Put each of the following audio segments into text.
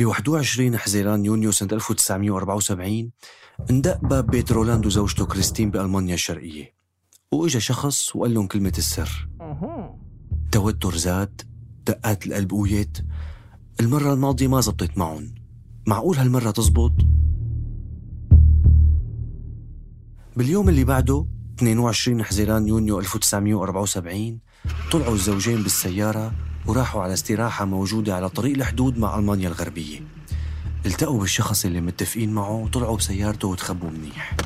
ب 21 حزيران يونيو سنة 1974 اندق باب بيت رولاند وزوجته كريستين بألمانيا الشرقية. وإجا شخص وقال لهم كلمة السر. توتر زاد دقات القلب قويت. المرة الماضية ما زبطت معهم. معقول هالمرة تزبط؟ باليوم اللي بعده 22 حزيران يونيو 1974 طلعوا الزوجين بالسيارة وراحوا على استراحة موجودة على طريق الحدود مع ألمانيا الغربية. التقوا بالشخص اللي متفقين معه وطلعوا بسيارته وتخبوا منيح.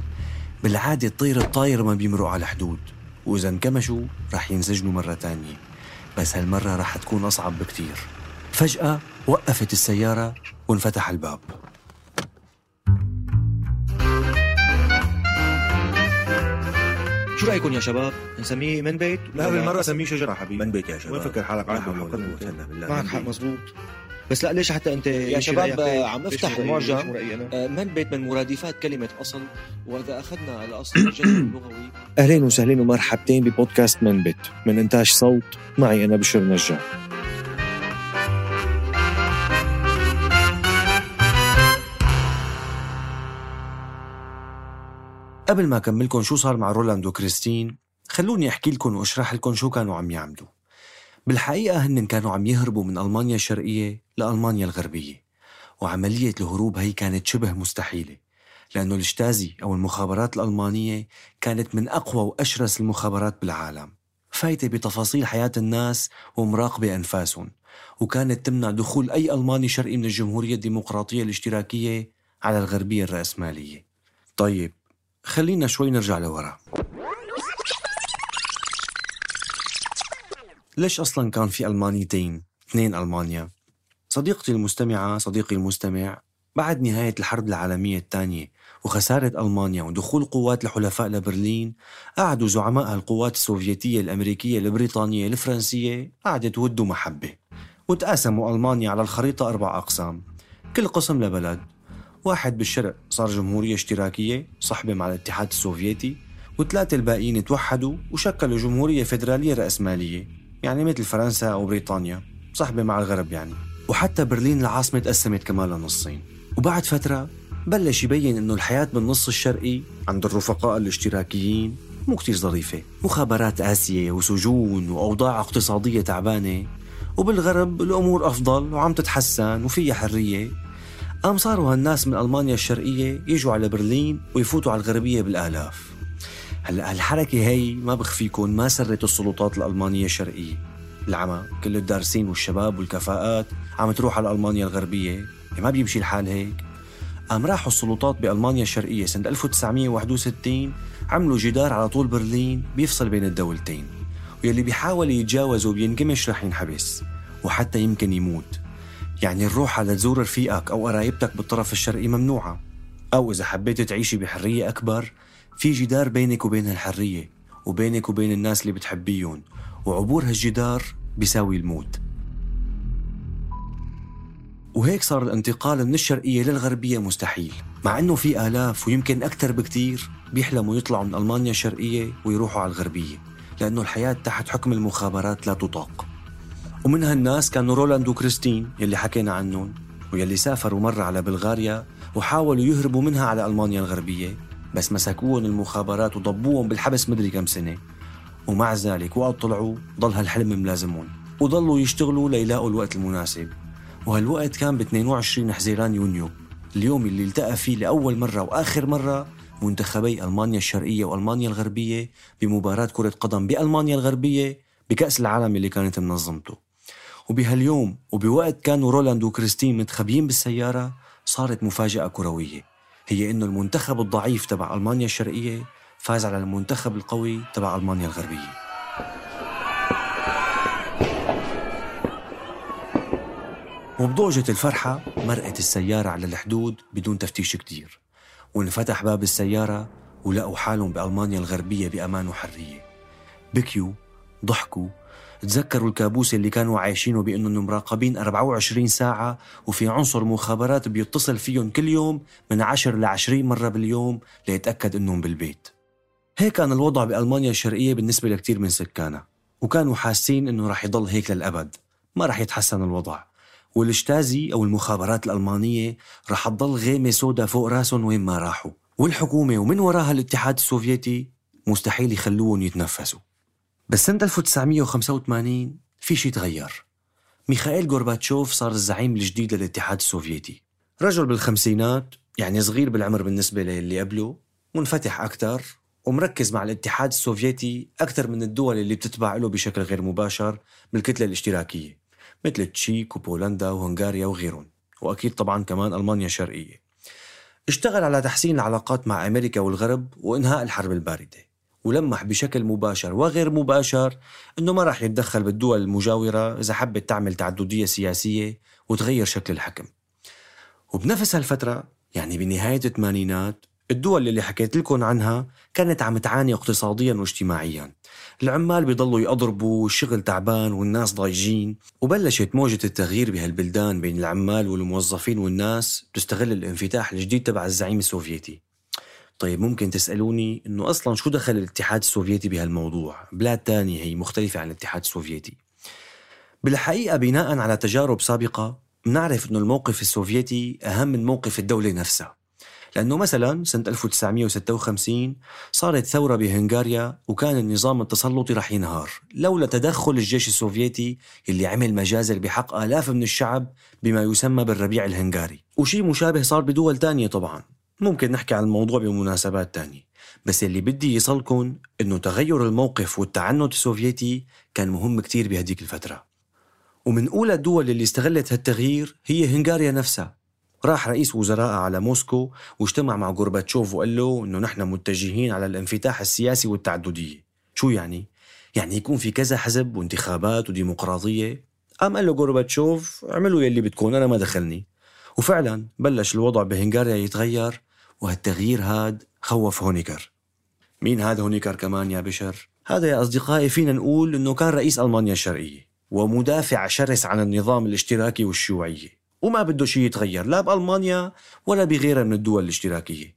بالعادة الطير الطاير ما بيمرق على الحدود وإذا انكمشوا رح ينسجنوا مرة تانية. بس هالمرة رح تكون أصعب بكتير. فجأة وقفت السيارة وانفتح الباب. شو رأيكم يا شباب؟ نسميه من بيت؟ لا بالمرة نسميه شجرة حبيبي؟ من بيت يا شباب. وين فكر حالك؟ قوة إلا بالله معك حق. مزبوط بس لا ليش حتى أنت يا شباب عم افتح؟ المعجم؟ آه، من بيت من مرادفات كلمة أصل. وإذا أخذنا على أصل الجذر اللغوي أهلين وسهلين ومرحبتين ببودكاست من بيت. من إنتاج صوت معي أنا بشر نجار قبل ما أكملكم شو صار مع رولاند وكريستين خلوني أحكي لكم وأشرح لكم شو كانوا عم يعملوا. بالحقيقة هن كانوا عم يهربوا من ألمانيا الشرقية لألمانيا الغربية وعملية الهروب هي كانت شبه مستحيلة لأنه الشتازي أو المخابرات الألمانية كانت من أقوى وأشرس المخابرات بالعالم. فايتة بتفاصيل حياة الناس ومراقبة أنفاسهم وكانت تمنع دخول أي ألماني شرقي من الجمهورية الديمقراطية الاشتراكية على الغربية الرأسمالية. طيب خلينا شوي نرجع لورا. ليش أصلا كان في ألمانيتين اثنين ألمانيا. صديقتي المستمعة صديقي المستمع بعد نهاية الحرب العالمية الثانية وخسارة ألمانيا ودخول قوات الحلفاء لبرلين قعدوا زعماء القوات السوفيتية الأمريكية البريطانية الفرنسية قعدت ود ومحبة وتقاسموا ألمانيا على الخريطة أربع أقسام. كل قسم لبلد واحد بالشرق صار جمهورية اشتراكية صحبة مع الاتحاد السوفيتي وثلاثة الباقيين توحدوا وشكلوا جمهورية فيدرالية رأسمالية يعني مثل فرنسا أو بريطانيا صحبة مع الغرب يعني. وحتى برلين العاصمة تقسمت كمان لنصين. وبعد فترة بلش يبين إنه الحياة بالنص الشرقي عند الرفقاء الاشتراكيين مو كتير ظريفة. مخابرات آسية وسجون وأوضاع اقتصادية تعبانة وبالغرب الأمور أفضل وعم تتحسن وفيها حرية. قام صاروا هالناس من ألمانيا الشرقية يجوا على برلين ويفوتوا على الغربية بالآلاف؟ هلا هالحركة هي ما بخفيكم ما سرت السلطات الألمانية الشرقية. العمى كل الدارسين والشباب والكفاءات عم تروح على ألمانيا الغربية. ما بيمشي الحال هيك. قام راحوا السلطات بألمانيا الشرقية سنة 1961 عملوا جدار على طول برلين بيفصل بين الدولتين. ويلي بيحاول يتجاوزه وبينكمش رح ينحبس وحتى يمكن يموت. يعني الروحة لتزور رفيقك أو قرايبتك بالطرف الشرقي ممنوعة. أو إذا حبيت تعيشي بحرية أكبر في جدار بينك وبين هالحرية وبينك وبين الناس اللي بتحبيهم وعبور هالجدار بيساوي الموت. وهيك صار الانتقال من الشرقية للغربية مستحيل. مع أنه في آلاف ويمكن أكثر بكتير بيحلموا يطلعوا من ألمانيا الشرقية ويروحوا على الغربية لأنه الحياة تحت حكم المخابرات لا تطاق. ومن هالناس كانوا رولاند وكريستين يلي حكينا عنهم ويلي سافروا مرة على بلغاريا وحاولوا يهربوا منها على ألمانيا الغربية بس مسكوهم المخابرات وضبوهم بالحبس مدري كم سنة. ومع ذلك وقت طلعوا ضل هالحلم ملازمهم وضلوا يشتغلوا ليلاقوا الوقت المناسب. وهالوقت كان ب 22 حزيران يونيو اليوم اللي التقى فيه لأول مرة وآخر مرة منتخبي ألمانيا الشرقية وألمانيا الغربية بمباراة كرة قدم بألمانيا الغربية بكأس العالم اللي كانت منظمته. وبهاليوم وبوقت كانوا رولاند وكريستين متخبيين بالسيارة صارت مفاجأة كروية. هي إنه المنتخب الضعيف تبع ألمانيا الشرقية فاز على المنتخب القوي تبع ألمانيا الغربية. وبضوجة الفرحة مرقت السيارة على الحدود بدون تفتيش كتير. وانفتح باب السيارة ولقوا حالهم بألمانيا الغربية بأمان وحرية. بكيوا ضحكوا تذكروا الكابوس اللي كانوا عايشينه بأنهم مراقبين 24 ساعة وفي عنصر مخابرات بيتصل فيهم كل يوم من 10 ل 20 مرة باليوم ليتأكد أنهم بالبيت. هيك كان الوضع بألمانيا الشرقية بالنسبة لكثير من سكانها وكانوا حاسين أنه رح يضل هيك للأبد ما رح يتحسن الوضع. والشتازي أو المخابرات الألمانية رح تضل غيمة سودا فوق راسهم وين ما راحوا. والحكومة ومن وراها الاتحاد السوفيتي مستحيل يخلوهم يتنفسوا. بس سنة 1985 في شيء تغير. ميخائيل غورباتشوف صار الزعيم الجديد للاتحاد السوفيتي. رجل بالخمسينات يعني صغير بالعمر بالنسبة للي قبله منفتح أكثر ومركز مع الاتحاد السوفيتي أكثر من الدول اللي بتتبع له بشكل غير مباشر بالكتلة الاشتراكية مثل تشيك وبولندا وهنغاريا وغيرهم وأكيد طبعا كمان ألمانيا الشرقية. اشتغل على تحسين العلاقات مع أمريكا والغرب وإنهاء الحرب الباردة. ولمح بشكل مباشر وغير مباشر أنه ما راح يتدخل بالدول المجاورة إذا حبت تعمل تعددية سياسية وتغير شكل الحكم. وبنفس هالفترة يعني بنهاية الثمانينات الدول اللي حكيت لكم عنها كانت عم تعاني اقتصاديا واجتماعيا. العمال بيضلوا يضربوا والشغل تعبان والناس ضايجين. وبلشت موجة التغيير بهالبلدان بين العمال والموظفين والناس تستغل الانفتاح الجديد تبع الزعيم السوفيتي. طيب ممكن تسألوني إنه أصلا شو دخل الاتحاد السوفيتي بهالموضوع؟ بلاد تانية هي مختلفة عن الاتحاد السوفيتي. بالحقيقة بناء على تجارب سابقة بنعرف إنه الموقف السوفيتي أهم من موقف الدولة نفسها. لأنه مثلا سنة 1956 صارت ثورة بهنغاريا وكان النظام التسلطي رح ينهار. لولا تدخل الجيش السوفيتي اللي عمل مجازر بحق آلاف من الشعب بما يسمى بالربيع الهنغاري. وشي مشابه صار بدول تانية طبعا. ممكن نحكي عن الموضوع بمناسبات تانية. بس اللي بدي يصلكن إنه تغير الموقف والتعنت السوفيتي كان مهم كتير بهديك الفترة. ومن أولى الدول اللي استغلت هالتغيير هي هنغاريا نفسها. راح رئيس وزراء على موسكو واجتمع مع غورباتشوف وقال له إنه نحن متجهين على الانفتاح السياسي والتعددية. شو يعني؟ يعني يكون في كذا حزب وانتخابات وديمقراطية؟ قام قال له غورباتشوف اعملوا يلي بدكم أنا ما دخلني. وفعلا بلش الوضع بهنغاريا يتغير وهالتغيير هاد خوف هونيكر. مين هذا هونيكر كمان يا بشر؟ هذا يا أصدقائي فينا نقول أنه كان رئيس ألمانيا الشرقية ومدافع شرس عن النظام الاشتراكي والشيوعية وما بده شيء يتغير لا بألمانيا ولا بغيرها من الدول الاشتراكية.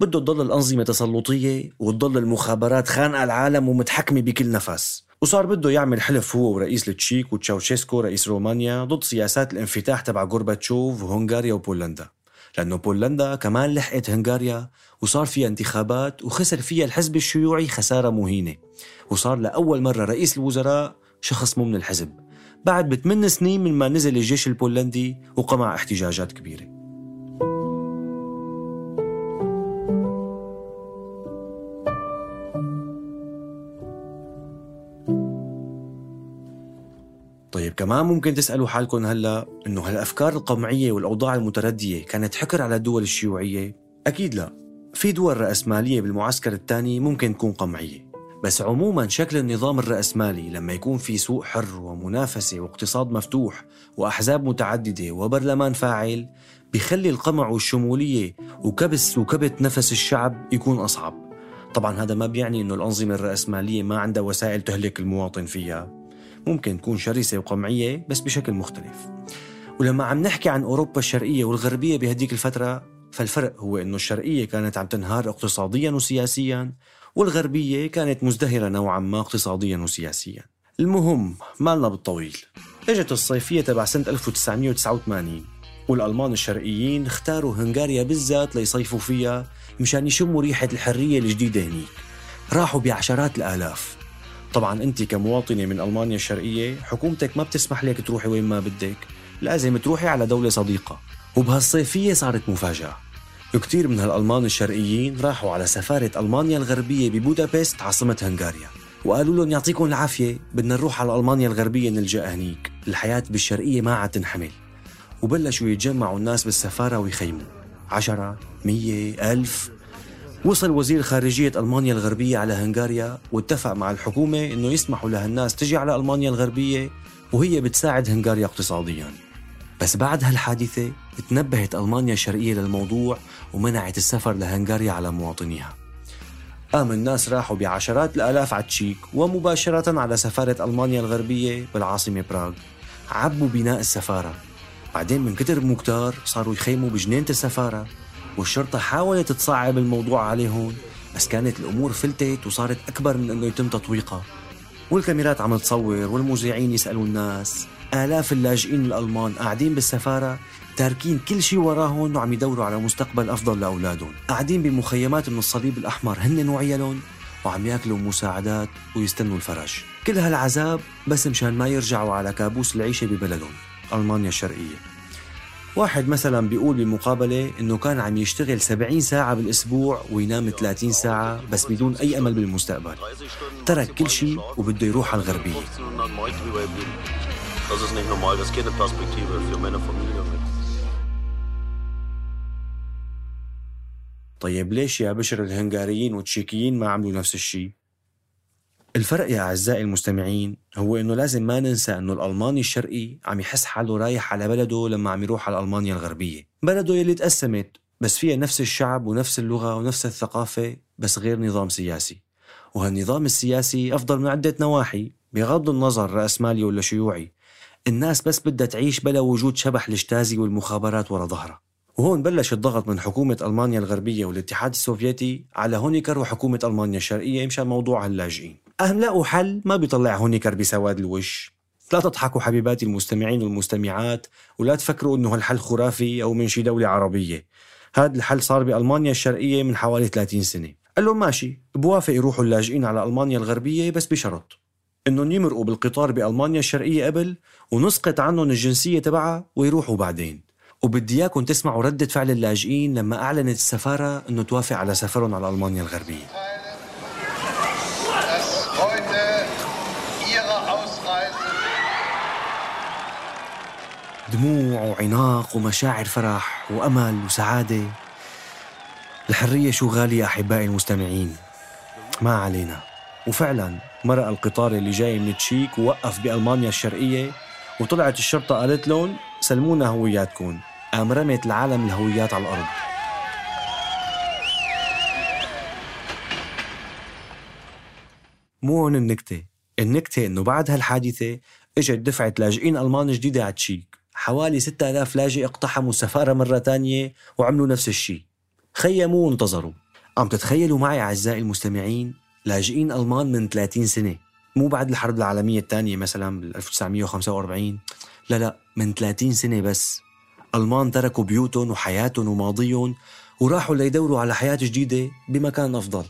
بده تضل الأنظمة تسلطية وتضل المخابرات خانقة العالم ومتحكمة بكل نفس. وصار بده يعمل حلف هو ورئيس التشيك وتشاوشيسكو رئيس رومانيا ضد سياسات الانفتاح تبع غورباتشوف وهنغاريا وبولندا. لأنه بولندا كمان لحقت هنغاريا وصار فيها انتخابات وخسر فيها الحزب الشيوعي خسارة مهينة. وصار لأول مرة رئيس الوزراء شخص مو من الحزب. بعد بثمان سنين من ما نزل الجيش البولندي وقمع احتجاجات كبيرة. كمان ممكن تسألوا حالكم هلا إنه هالأفكار القمعية والأوضاع المتردية كانت حكر على الدول الشيوعية؟ أكيد لا. في دول رأسمالية بالمعسكر الثاني ممكن تكون قمعية. بس عموما شكل النظام الرأسمالي لما يكون في سوق حر ومنافسة واقتصاد مفتوح وأحزاب متعددة وبرلمان فاعل بيخلي القمع والشمولية وكبس وكبت نفس الشعب يكون أصعب. طبعا هذا ما بيعني أنه الأنظمة الرأسمالية ما عندها وسائل تهلك المواطن فيها. ممكن تكون شرسة وقمعية بس بشكل مختلف. ولما عم نحكي عن أوروبا الشرقية والغربية بهديك الفترة فالفرق هو أنه الشرقية كانت عم تنهار اقتصاديا وسياسيا والغربية كانت مزدهرة نوعا ما اقتصاديا وسياسيا. المهم مالنا بالطويل. إجت الصيفية تبع سنة 1989 والألمان الشرقيين اختاروا هنغاريا بالذات ليصيفوا فيها مشان يشموا ريحة الحرية الجديدة هنيك. راحوا بعشرات الآلاف. طبعا أنت كمواطنة من ألمانيا الشرقية حكومتك ما بتسمح لك تروحي وين ما بدك. لازم تروحي على دولة صديقة. وبهالصيفية صارت مفاجأة. كثير من هالألمان الشرقيين راحوا على سفارة ألمانيا الغربية ببودابست عاصمة هنغاريا. وقالوا لهم يعطيكم العافية بدنا نروح على ألمانيا الغربية نلجأ هنيك. الحياة بالشرقية ما عاد تنحمل. وبلشوا يتجمعوا الناس بالسفارة ويخيموا. عشرة مية ألف. وصل وزير خارجية ألمانيا الغربية على هنغاريا واتفق مع الحكومة أنه يسمحوا لهالناس تجي على ألمانيا الغربية وهي بتساعد هنغاريا اقتصاديا. بس بعد هالحادثة تنبهت ألمانيا الشرقية للموضوع ومنعت السفر لهنغاريا على مواطنيها. قام الناس راحوا بعشرات الآلاف على تشيك ومباشرة على سفارة ألمانيا الغربية بالعاصمة براغ. عبوا بناء السفارة. بعدين من كتر مكتار صاروا يخيموا بجنينة السفارة. والشرطة حاولت تصعب الموضوع عليهم بس كانت الأمور فلتت وصارت أكبر من أنه يتم تطويقها. والكاميرات عم تصور والمذيعين يسألوا الناس. آلاف اللاجئين الألمان قاعدين بالسفارة تاركين كل شيء وراهم وعم يدوروا على مستقبل أفضل لأولادهم. قاعدين بمخيمات من الصليب الأحمر هن وعيالهم وعم يأكلوا مساعدات ويستنوا الفرج. كل هالعذاب بس مشان ما يرجعوا على كابوس العيشة ببلدهم. ألمانيا الشرقية. واحد مثلا بيقول بمقابلة إنه كان عم يشتغل 70 ساعة بالأسبوع وينام 30 ساعة بس بدون أي أمل بالمستقبل ترك كل شيء وبده يروح على الغربية. طيب ليش يا بشر الهنغاريين والتشيكيين ما عملوا نفس الشيء؟ الفرق يا أعزائي المستمعين هو إنه لازم ما ننسى إنه الألماني الشرقي عم يحس حاله رايح على بلده لما عم يروح على ألمانيا الغربية. بلده يلي تقسمت بس فيها نفس الشعب ونفس اللغة ونفس الثقافة بس غير نظام سياسي. وهالنظام السياسي أفضل من عدة نواحي بغض النظر رأسمالي ولا شيوعي. الناس بس بدها تعيش بلا وجود شبح الشتازي والمخابرات ورا ظهرها. وهون بلش الضغط من حكومة ألمانيا الغربية والاتحاد السوفيتي على هونيكر وحكومة ألمانيا الشرقية مشان موضوع اللاجئين أهم لقوا حل ما بيطلع هونيكر بسواد الوش. لا تضحكوا حبيباتي المستمعين والمستمعات ولا تفكروا إنه هالحل خرافي أو من شي دولة عربية. هذا الحل صار بألمانيا الشرقية من حوالي 30 سنة. قال لهم ماشي بوافق يروحوا اللاجئين على ألمانيا الغربية بس بشرط إنهم يمرقوا بالقطار بألمانيا الشرقية قبل ونسقط عنهم الجنسية تبعها ويروحوا بعدين. وبدي إياكم تسمعوا ردة فعل اللاجئين لما أعلنت السفارة أنه توافق على سفرهم على ألمانيا الغربية. دموع وعناق ومشاعر فرح وأمل وسعادة. الحرية شو غالية أحبائي المستمعين؟ ما علينا. وفعلا مرق القطار اللي جاي من تشيك ووقف بألمانيا الشرقية وطلعت الشرطة قالت لهم سلمونا هوياتكم قام رمت العالم الهويات على الأرض. مو هون النكتة. النكتة إنه بعد هالحادثة إجت دفعة لاجئين ألمان جديدة على تشيك. حوالي 6000 لاجئ اقتحموا السفارة مرة تانية وعملوا نفس الشيء. خيموا وانتظروا. عم تتخيلوا معي أعزائي المستمعين لاجئين ألمان من 30 سنة. مو بعد الحرب العالمية الثانية مثلا بال 1945 لا لا من 30 سنة بس. ألمان تركوا بيوتهم وحياتهم وماضيهم وراحوا ليدوروا على حياة جديدة بمكان أفضل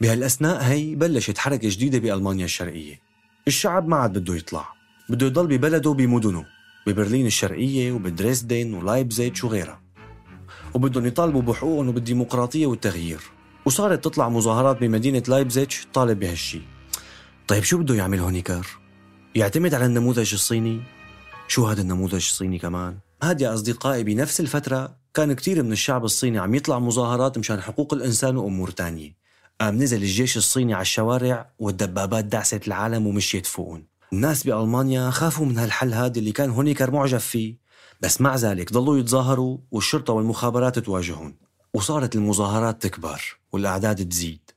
بهالأثناء هي بلشت حركة جديدة بألمانيا الشرقية الشعب ما عاد بده يطلع بده يضل ببلده بمدنه ببرلين الشرقية وبدريسدن ولايبزيتش وغيرها وبدهم يطالبوا بحقوقهم وبالديمقراطية والتغيير وصارت تطلع مظاهرات بمدينة لايبزيتش طالب بهالشي طيب شو بده يعمل هونيكر؟ يعتمد على النموذج الصيني؟ شو هذا النموذج الصيني كمان؟ هاد يا أصدقائي بنفس الفترة كان كتير من الشعب الصيني عم يطلع مظاهرات مشان حقوق الإنسان وأمور تانية قام نزل الجيش الصيني على الشوارع والدبابات دعست العالم ومشيت فوقهم الناس بألمانيا خافوا من هالحل هذا اللي كان هونيكر معجب فيه. بس مع ذلك ضلوا يتظاهروا والشرطة والمخابرات تواجهون. وصارت المظاهرات تكبر والأعداد تزيد.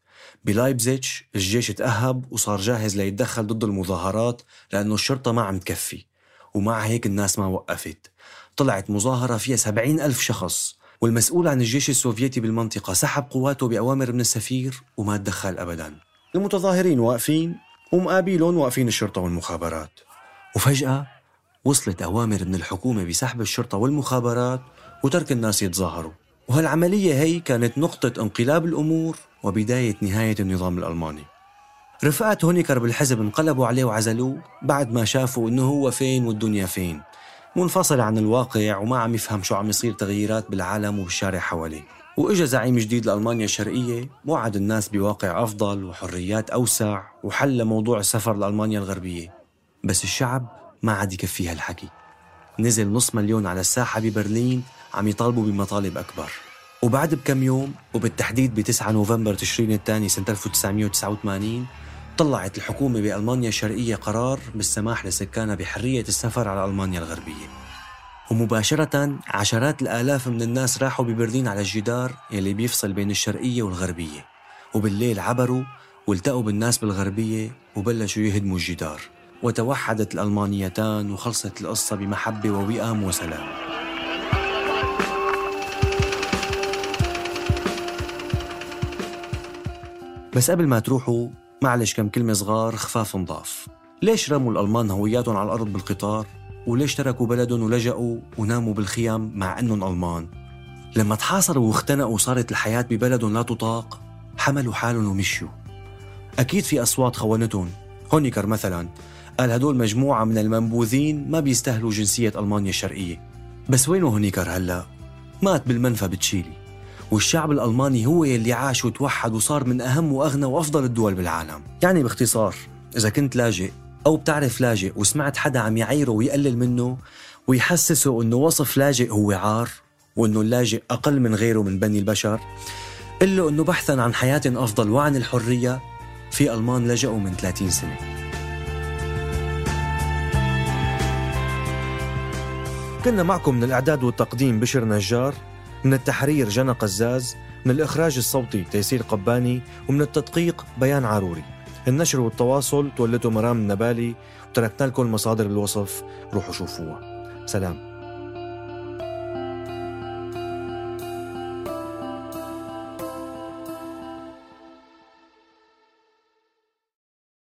بلايبزيتش الجيش تأهب وصار جاهز ليتدخل ضد المظاهرات لأنه الشرطة ما عم تكفي. ومع هيك الناس ما وقفت. طلعت مظاهرة فيها سبعين ألف شخص والمسؤول عن الجيش السوفيتي بالمنطقة سحب قواته بأوامر من السفير وما تدخل أبدا. المتظاهرين واقفين ومقابلهم واقفين الشرطة والمخابرات. وفجأة وصلت أوامر من الحكومة بسحب الشرطة والمخابرات وترك الناس يتظاهروا. وهالعملية هي كانت نقطة انقلاب الأمور وبداية نهاية النظام الألماني. رفقات هونيكر بالحزب انقلبوا عليه وعزلوه بعد ما شافوا إنه هو فين والدنيا فين. منفصل عن الواقع وما عم يفهم شو عم يصير تغييرات بالعالم وبالشارع حواليه. وإجا زعيم جديد لألمانيا الشرقية وعد الناس بواقع أفضل وحريات أوسع وحل موضوع السفر لألمانيا الغربية. بس الشعب ما عاد يكفي هالحكي. نزل نص مليون على الساحة ببرلين عم يطالبوا بمطالب أكبر. وبعد بكم يوم وبالتحديد ب 9 نوفمبر تشرين الثاني سنة 1989 طلعت الحكومة بألمانيا الشرقية قرار بالسماح لسكانها بحرية السفر على ألمانيا الغربية. ومباشرة عشرات الآلاف من الناس راحوا ببرلين على الجدار يلي بيفصل بين الشرقية والغربية. وبالليل عبروا والتقوا بالناس بالغربية وبلشوا يهدموا الجدار. وتوحدت الألمانيتان وخلصت القصة بمحبة ووئام وسلام. بس قبل ما تروحوا معلش كم كلمة صغار خفاف نضاف ليش رموا الألمان هوياتهم على الأرض بالقطار؟ وليش تركوا بلدهم ولجأوا وناموا بالخيام مع أنهم ألمان؟ لما تحاصروا واختنقوا وصارت الحياة ببلدهم لا تطاق حملوا حالهم ومشيوا أكيد في أصوات خونتهم هونيكر مثلا قال هدول مجموعة من المنبوذين ما بيستاهلوا جنسية ألمانيا الشرقية بس وينه هونيكر هلأ؟ مات بالمنفى بتشيلي والشعب الألماني هو يلي عاش وتوحد وصار من أهم وأغنى وأفضل الدول بالعالم. يعني باختصار إذا كنت لاجئ أو بتعرف لاجئ وسمعت حدا عم يعيره ويقلل منه ويحسسه أنه وصف لاجئ هو عار وأنه اللاجئ أقل من غيره من بني البشر قل له أنه بحثا عن حياة أفضل وعن الحرية في ألمان لجأوا من 30 سنة. كنا معكم من الإعداد والتقديم بشر نجار من التحرير جنى قزاز من الإخراج الصوتي تيسير قباني ومن التدقيق بيان عاروري النشر والتواصل تولته مرام النبالي وتركنا لكم مصادر الوصف روحوا شوفوها. سلام.